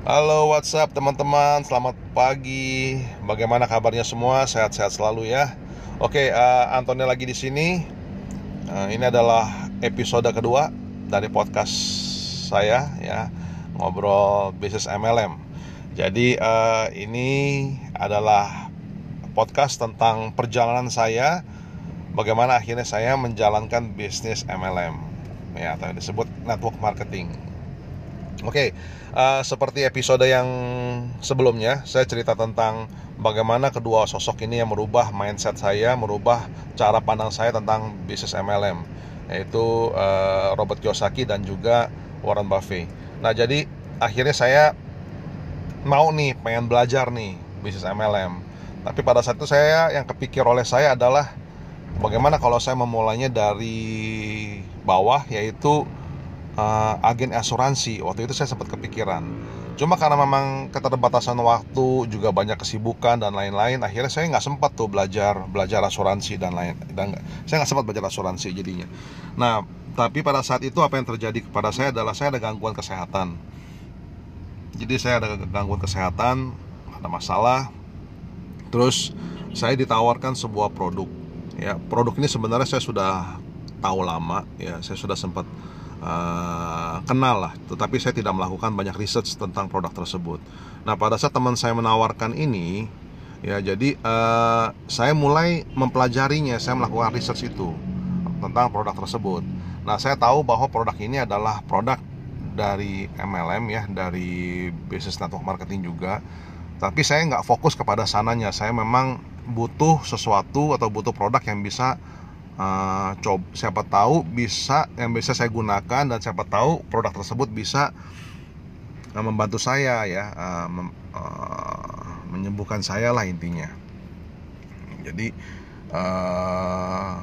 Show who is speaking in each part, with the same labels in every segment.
Speaker 1: Halo WhatsApp teman-teman, selamat pagi. Bagaimana kabarnya semua? Sehat-sehat selalu ya. Oke, uh, Antoni lagi di sini. Uh, ini adalah episode kedua dari podcast saya ya, ngobrol bisnis MLM. Jadi uh, ini adalah podcast tentang perjalanan saya, bagaimana akhirnya saya menjalankan bisnis MLM, ya atau disebut network marketing. Oke, okay, uh, seperti episode yang sebelumnya, saya cerita tentang bagaimana kedua sosok ini yang merubah mindset saya, merubah cara pandang saya tentang bisnis MLM, yaitu uh, Robert Kiyosaki dan juga Warren Buffett. Nah, jadi akhirnya saya mau nih, pengen belajar nih bisnis MLM. Tapi pada saat itu saya yang kepikir oleh saya adalah bagaimana kalau saya memulainya dari bawah, yaitu uh, agen asuransi. Waktu itu saya sempat kepikiran. Cuma karena memang keterbatasan waktu juga banyak kesibukan dan lain-lain akhirnya saya nggak sempat tuh belajar belajar asuransi dan lain dan saya nggak sempat belajar asuransi jadinya. Nah tapi pada saat itu apa yang terjadi kepada saya adalah saya ada gangguan kesehatan. Jadi saya ada gangguan kesehatan ada masalah. Terus saya ditawarkan sebuah produk. Ya produk ini sebenarnya saya sudah tahu lama. Ya saya sudah sempat uh, kenal lah. Tetapi saya tidak melakukan banyak research tentang produk tersebut. Nah pada saat teman saya menawarkan ini ya jadi uh, saya mulai mempelajarinya saya melakukan research itu tentang produk tersebut. Nah saya tahu bahwa produk ini adalah produk dari MLM ya dari business network marketing juga. Tapi saya nggak fokus kepada sananya. Saya memang butuh sesuatu atau butuh produk yang bisa uh, eh, coba siapa tahu bisa yang bisa saya gunakan dan siapa tahu produk tersebut bisa uh, membantu saya ya uh, mem, uh, menyembuhkan saya lah intinya. Jadi uh,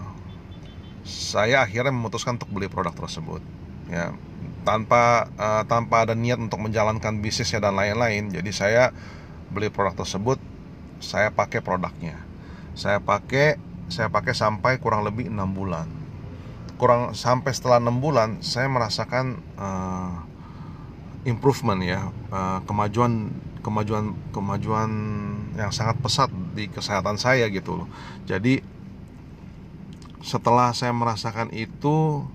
Speaker 1: saya akhirnya memutuskan untuk beli produk tersebut ya. Tanpa uh, tanpa ada niat untuk menjalankan bisnisnya dan lain-lain jadi saya beli produk tersebut saya pakai produknya. Saya pakai saya pakai sampai kurang lebih enam bulan. Kurang sampai setelah enam bulan saya merasakan uh, improvement ya uh, kemajuan kemajuan kemajuan yang sangat pesat di kesehatan saya gitu loh. Jadi setelah saya merasakan itu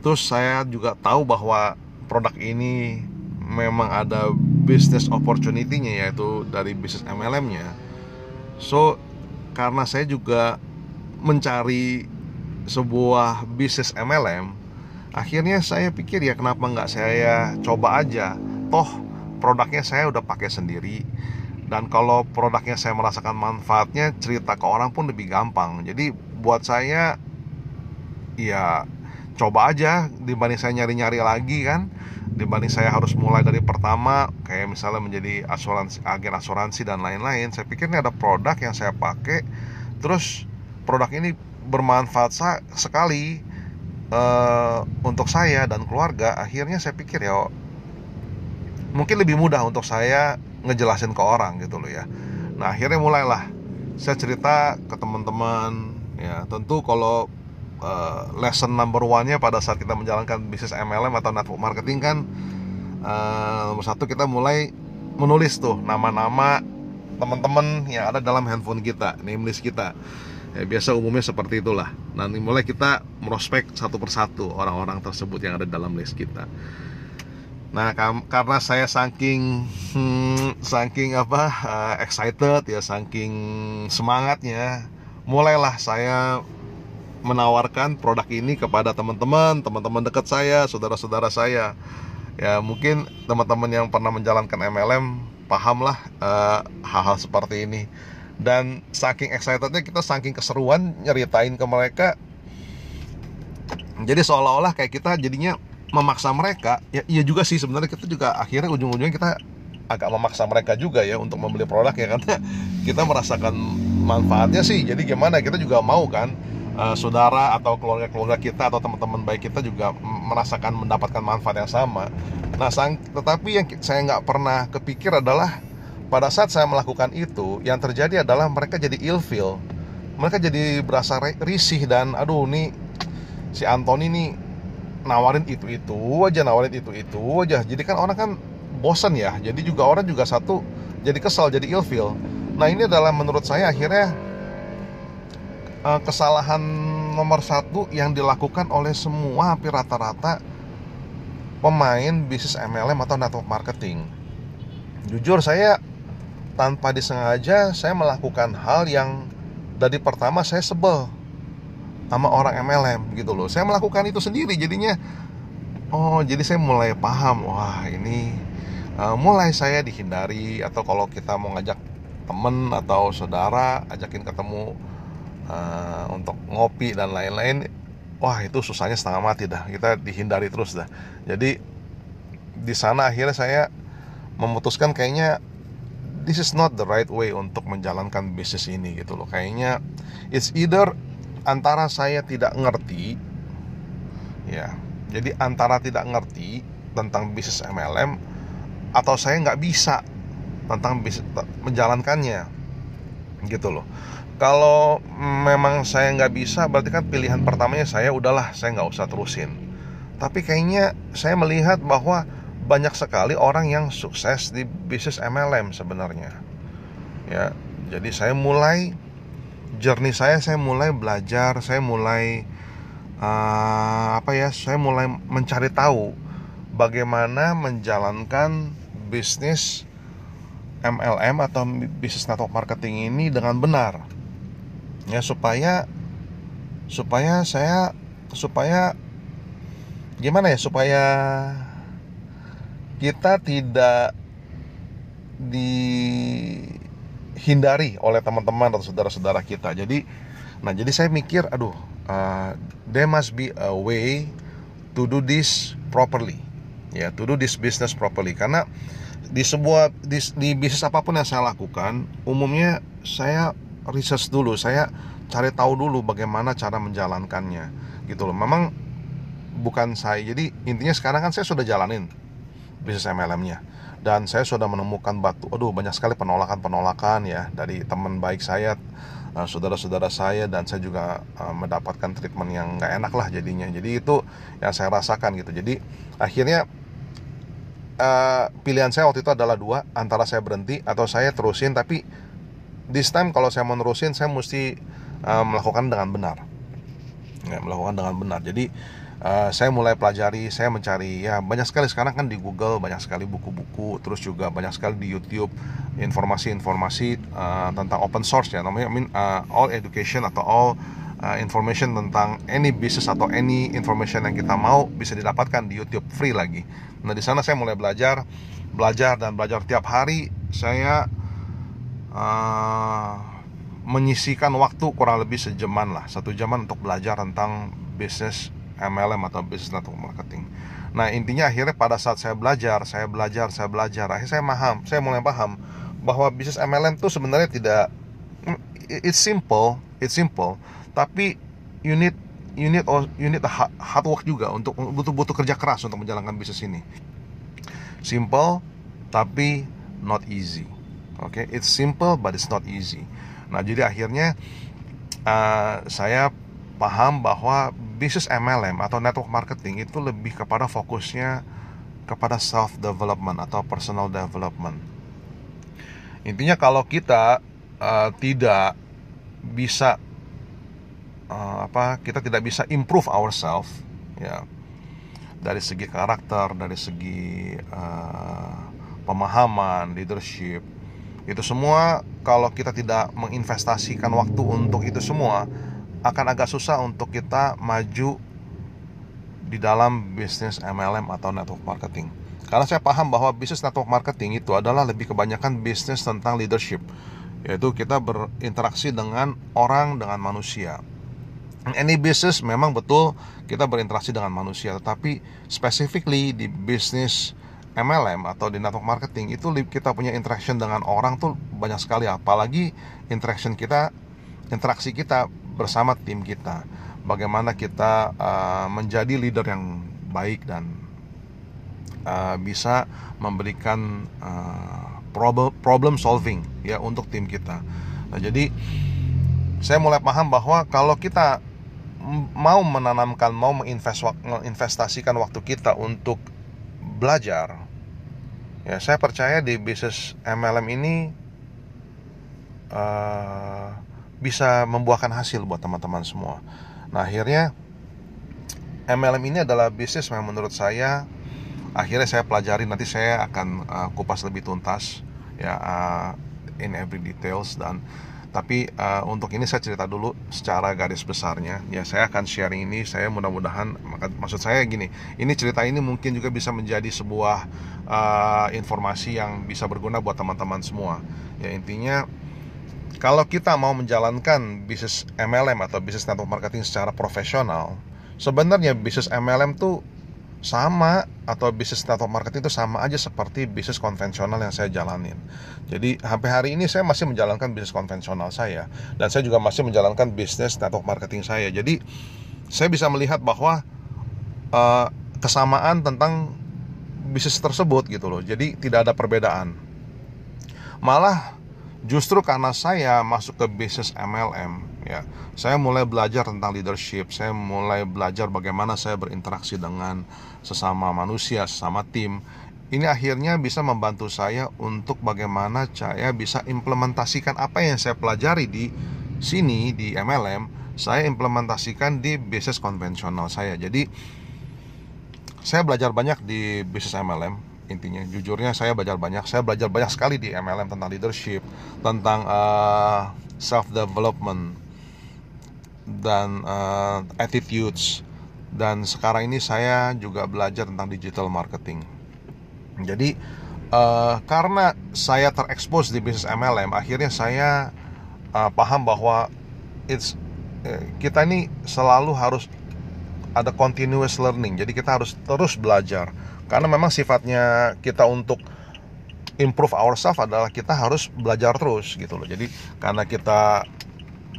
Speaker 1: terus saya juga tahu bahwa produk ini memang ada business opportunity-nya yaitu dari bisnis MLM-nya so karena saya juga mencari sebuah bisnis MLM akhirnya saya pikir ya kenapa nggak saya coba aja? Toh produknya saya udah pakai sendiri. Dan kalau produknya saya merasakan manfaatnya cerita ke orang pun lebih gampang. Jadi buat saya ya coba aja dibanding saya nyari-nyari lagi kan? Dibanding saya harus mulai dari pertama kayak misalnya menjadi asuransi agen asuransi dan lain-lain saya pikir ini ada produk yang saya pakai terus produk ini bermanfaat sekali uh, untuk saya dan keluarga akhirnya saya pikir ya mungkin lebih mudah untuk saya ngejelasin ke orang gitu loh ya. Nah akhirnya mulailah. Saya cerita ke teman-teman ya tentu kalau uh, lesson number one-nya pada saat kita menjalankan bisnis MLM atau network marketing kan uh, nomor satu kita mulai menulis tuh nama-nama teman-teman yang ada dalam handphone kita, name list kita. Ya, biasa umumnya seperti itulah. Nanti mulai kita merospek satu persatu orang-orang tersebut yang ada dalam list kita. Nah, karena saya saking hmm, saking apa uh, excited ya, saking semangatnya, mulailah saya menawarkan produk ini kepada teman-teman, teman-teman dekat saya, saudara-saudara saya. Ya, mungkin teman-teman yang pernah menjalankan MLM pahamlah uh, hal-hal seperti ini. Dan saking excitednya kita saking keseruan nyeritain ke mereka. Jadi seolah-olah kayak kita jadinya memaksa mereka. Ya iya juga sih sebenarnya kita juga akhirnya ujung-ujungnya kita agak memaksa mereka juga ya untuk membeli produk ya karena kita merasakan manfaatnya sih. Jadi gimana kita juga mau kan uh, saudara atau keluarga-keluarga kita atau teman-teman baik kita juga merasakan mendapatkan manfaat yang sama. Nah, sang, tetapi yang saya nggak pernah kepikir adalah pada saat saya melakukan itu, yang terjadi adalah mereka jadi ilfeel, mereka jadi berasa risih dan aduh nih si Anthony nih nawarin itu itu aja nawarin itu itu aja. Jadi kan orang kan bosan ya jadi juga orang juga satu jadi kesal jadi ilfil nah ini adalah menurut saya akhirnya uh, kesalahan nomor satu yang dilakukan oleh semua hampir rata-rata pemain bisnis MLM atau network marketing. Jujur saya tanpa disengaja saya melakukan hal yang dari pertama saya sebel sama orang MLM gitu loh. Saya melakukan itu sendiri jadinya oh jadi saya mulai paham wah ini uh, mulai saya dihindari atau kalau kita mau ngajak temen atau saudara ajakin ketemu uh, untuk ngopi dan lain-lain wah itu susahnya setengah mati dah. Kita dihindari terus dah. Jadi di sana akhirnya saya memutuskan kayaknya this is not the right way untuk menjalankan bisnis ini gitu loh. Kayaknya it's either antara saya tidak ngerti ya jadi antara tidak ngerti tentang bisnis MLM atau saya nggak bisa tentang bisnis menjalankannya gitu loh kalau memang saya nggak bisa berarti kan pilihan pertamanya saya udahlah saya nggak usah terusin. Tapi kayaknya saya melihat bahwa banyak sekali orang yang sukses di bisnis MLM sebenarnya. Ya jadi saya mulai journey saya saya mulai belajar saya mulai uh, apa ya saya mulai mencari tahu bagaimana menjalankan bisnis MLM atau bisnis network marketing ini dengan benar ya supaya supaya saya supaya gimana ya supaya kita tidak dihindari oleh teman-teman atau saudara-saudara kita. Jadi nah jadi saya mikir aduh uh, there must be a way to do this properly. Ya to do this business properly. Karena di sebuah di, di bisnis apa pun yang saya lakukan umumnya saya research dulu. Saya cari tahu dulu bagaimana cara menjalankannya gitu loh. Memang bukan saya. Jadi intinya sekarang kan saya sudah jalanin bisnis MLM-nya dan saya sudah menemukan batu aduh banyak sekali penolakan-penolakan ya dari teman baik saya uh, saudara-saudara saya dan saya juga uh, mendapatkan treatment yang nggak enak lah jadinya. Jadi itu yang saya rasakan gitu. Jadi akhirnya uh, pilihan saya waktu itu adalah dua antara saya berhenti atau saya terusin tapi this time kalau saya mau nerusin saya mesti uh, melakukan dengan benar ya, melakukan dengan benar jadi uh, saya mulai pelajari, saya mencari ya banyak sekali sekarang kan di Google banyak sekali buku-buku, terus juga banyak sekali di YouTube informasi-informasi uh, tentang open source ya namanya I mean, uh, all education atau all uh, information tentang any business atau any information yang kita mau bisa didapatkan di YouTube free lagi. Nah di sana saya mulai belajar, belajar dan belajar tiap hari. Saya uh, menyisikan waktu kurang lebih sejaman lah, satu jaman untuk belajar tentang bisnis MLM atau business network marketing. Nah intinya akhirnya pada saat saya belajar, saya belajar, saya belajar, akhirnya saya paham, saya mulai paham bahwa bisnis MLM itu sebenarnya tidak it's simple, it's simple, tapi you need you need you need hard work juga untuk butuh butuh kerja keras untuk menjalankan bisnis ini. Simple tapi not easy. Oke, okay? it's simple but it's not easy. Nah jadi akhirnya uh, saya paham bahwa bisnis MLM atau network marketing itu lebih kepada fokusnya kepada self development atau personal development. Intinya kalau kita uh, tidak bisa uh, apa kita tidak bisa improve ourselves ya dari segi karakter, dari segi uh, pemahaman, leadership itu semua kalau kita tidak menginvestasikan waktu untuk itu semua akan agak susah untuk kita maju di dalam bisnis MLM atau network marketing. Karena saya paham bahwa bisnis network marketing itu adalah lebih kebanyakan bisnis tentang leadership, yaitu kita berinteraksi dengan orang, dengan manusia. Any business memang betul kita berinteraksi dengan manusia, tetapi specifically di bisnis MLM atau di network marketing itu kita punya interaction dengan orang tuh banyak sekali, apalagi interaction kita, interaksi kita bersama tim kita bagaimana kita uh, menjadi leader yang baik dan uh, bisa memberikan uh, problem problem solving ya untuk tim kita. Nah, jadi saya mulai paham bahwa kalau kita mau menanamkan, mau menginvestasikan waktu kita untuk belajar, Ya, saya percaya di bisnis MLM ini uh, bisa membuahkan hasil buat teman-teman semua. Nah, akhirnya MLM ini adalah bisnis yang menurut saya akhirnya saya pelajari nanti saya akan uh, kupas lebih tuntas ya uh, in every details dan tapi uh, untuk ini saya cerita dulu secara garis besarnya. Ya saya akan sharing ini saya mudah-mudahan maksud saya gini ini cerita ini mungkin juga bisa menjadi sebuah uh, informasi yang bisa berguna buat teman-teman semua. Ya intinya kalau kita mau menjalankan bisnis MLM atau bisnis network marketing secara profesional sebenarnya bisnis MLM tuh sama atau bisnis network marketing itu sama aja seperti bisnis konvensional yang saya jalanin. Jadi sampai hari ini saya masih menjalankan bisnis konvensional saya dan saya juga masih menjalankan bisnis network marketing saya. Jadi saya bisa melihat bahwa uh, kesamaan tentang bisnis tersebut gitu loh. Jadi tidak ada perbedaan. Malah justru karena saya masuk ke bisnis MLM ya. Saya mulai belajar tentang leadership. Saya mulai belajar bagaimana saya berinteraksi dengan sesama manusia sesama tim. Ini akhirnya bisa membantu saya untuk bagaimana saya bisa implementasikan apa yang saya pelajari di sini di MLM saya implementasikan di bisnis konvensional saya. Jadi saya belajar banyak di bisnis MLM intinya. Jujurnya saya belajar banyak. Saya belajar banyak sekali di MLM tentang leadership tentang uh, eh, self development dan uh, attitudes dan sekarang ini saya juga belajar tentang digital marketing. Jadi uh, karena saya terekspos di bisnis MLM, akhirnya saya uh, paham bahwa it's uh, kita ini selalu harus ada continuous learning. Jadi kita harus terus belajar karena memang sifatnya kita untuk improve ourselves adalah kita harus belajar terus gitu loh. Jadi karena kita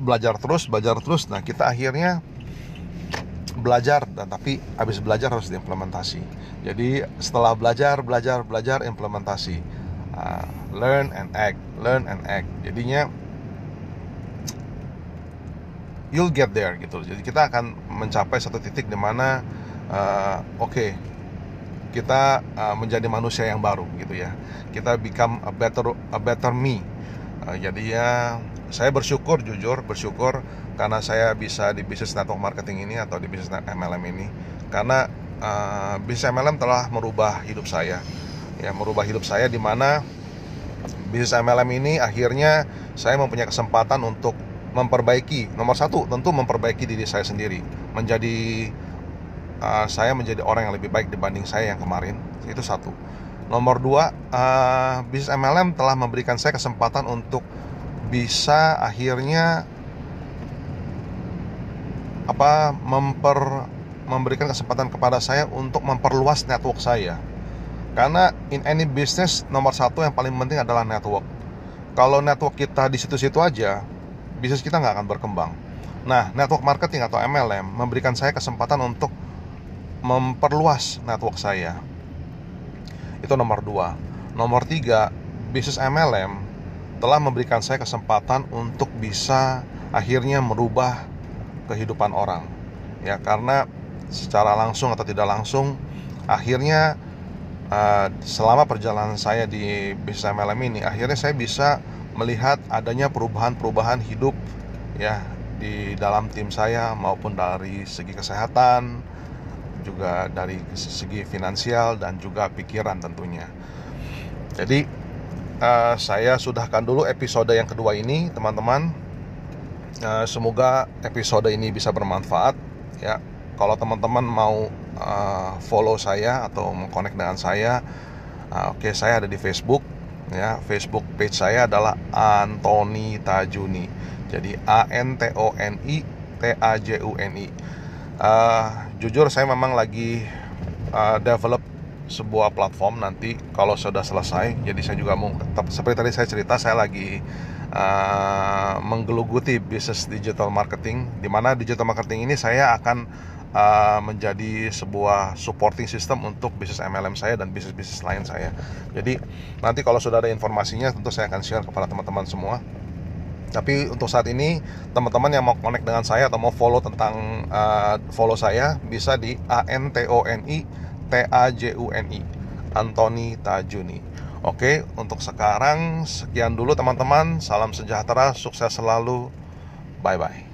Speaker 1: belajar terus belajar terus. Nah kita akhirnya belajar. Dan tapi habis belajar harus diimplementasi. Jadi setelah belajar belajar belajar implementasi. Uh, learn and act learn and act. Jadinya you'll get there gitu. Jadi kita akan mencapai satu titik di mana uh, oke okay, kita uh, menjadi manusia yang baru gitu ya. Kita become a better a better me. Uh, jadi ya saya bersyukur jujur bersyukur karena saya bisa di bisnis network marketing ini atau di bisnis MLM ini. Karena uh, bisnis MLM telah merubah hidup saya. Ya merubah hidup saya di mana bisnis MLM ini akhirnya saya mempunyai kesempatan untuk memperbaiki. Nomor satu tentu memperbaiki diri saya sendiri. Menjadi uh, saya menjadi orang yang lebih baik dibanding saya yang kemarin. Itu satu. Nomor dua uh, bisnis MLM telah memberikan saya kesempatan untuk bisa akhirnya apa memper memberikan kesempatan kepada saya untuk memperluas network saya. Karena in any business nomor satu yang paling penting adalah network. Kalau network kita di situ-situ aja bisnis kita nggak akan berkembang. Nah network marketing atau MLM memberikan saya kesempatan untuk memperluas network saya. Itu nomor dua. Nomor tiga bisnis MLM telah memberikan saya kesempatan untuk bisa akhirnya merubah kehidupan orang. Ya karena secara langsung atau tidak langsung akhirnya uh, selama perjalanan saya di bisnis MLM ini akhirnya saya bisa melihat adanya perubahan-perubahan hidup ya di dalam tim saya maupun dari segi kesehatan juga dari segi finansial dan juga pikiran tentunya. Jadi uh, saya sudahkan dulu episode yang kedua ini teman-teman. Uh, semoga episode ini bisa bermanfaat ya. Kalau teman-teman mau uh, follow saya atau mengkonek dengan saya uh, oke okay, saya ada di Facebook ya. Facebook page saya adalah Antoni Tajuni. Jadi A N T O N I T A J U N I. Uh, jujur saya memang lagi uh, develop sebuah platform nanti kalau sudah selesai. Jadi saya juga mau seperti tadi saya cerita saya lagi uh, menggeluguti bisnis digital marketing di mana digital marketing ini saya akan uh, menjadi sebuah supporting system untuk bisnis MLM saya dan bisnis-bisnis lain saya. Jadi nanti kalau sudah ada informasinya tentu saya akan share kepada teman-teman semua. Tapi untuk saat ini teman-teman yang mau connect dengan saya atau mau follow tentang uh, follow saya bisa di A N T A J U N I Anthony Tajuni. Oke, untuk sekarang sekian dulu teman-teman. Salam sejahtera, sukses selalu. Bye bye.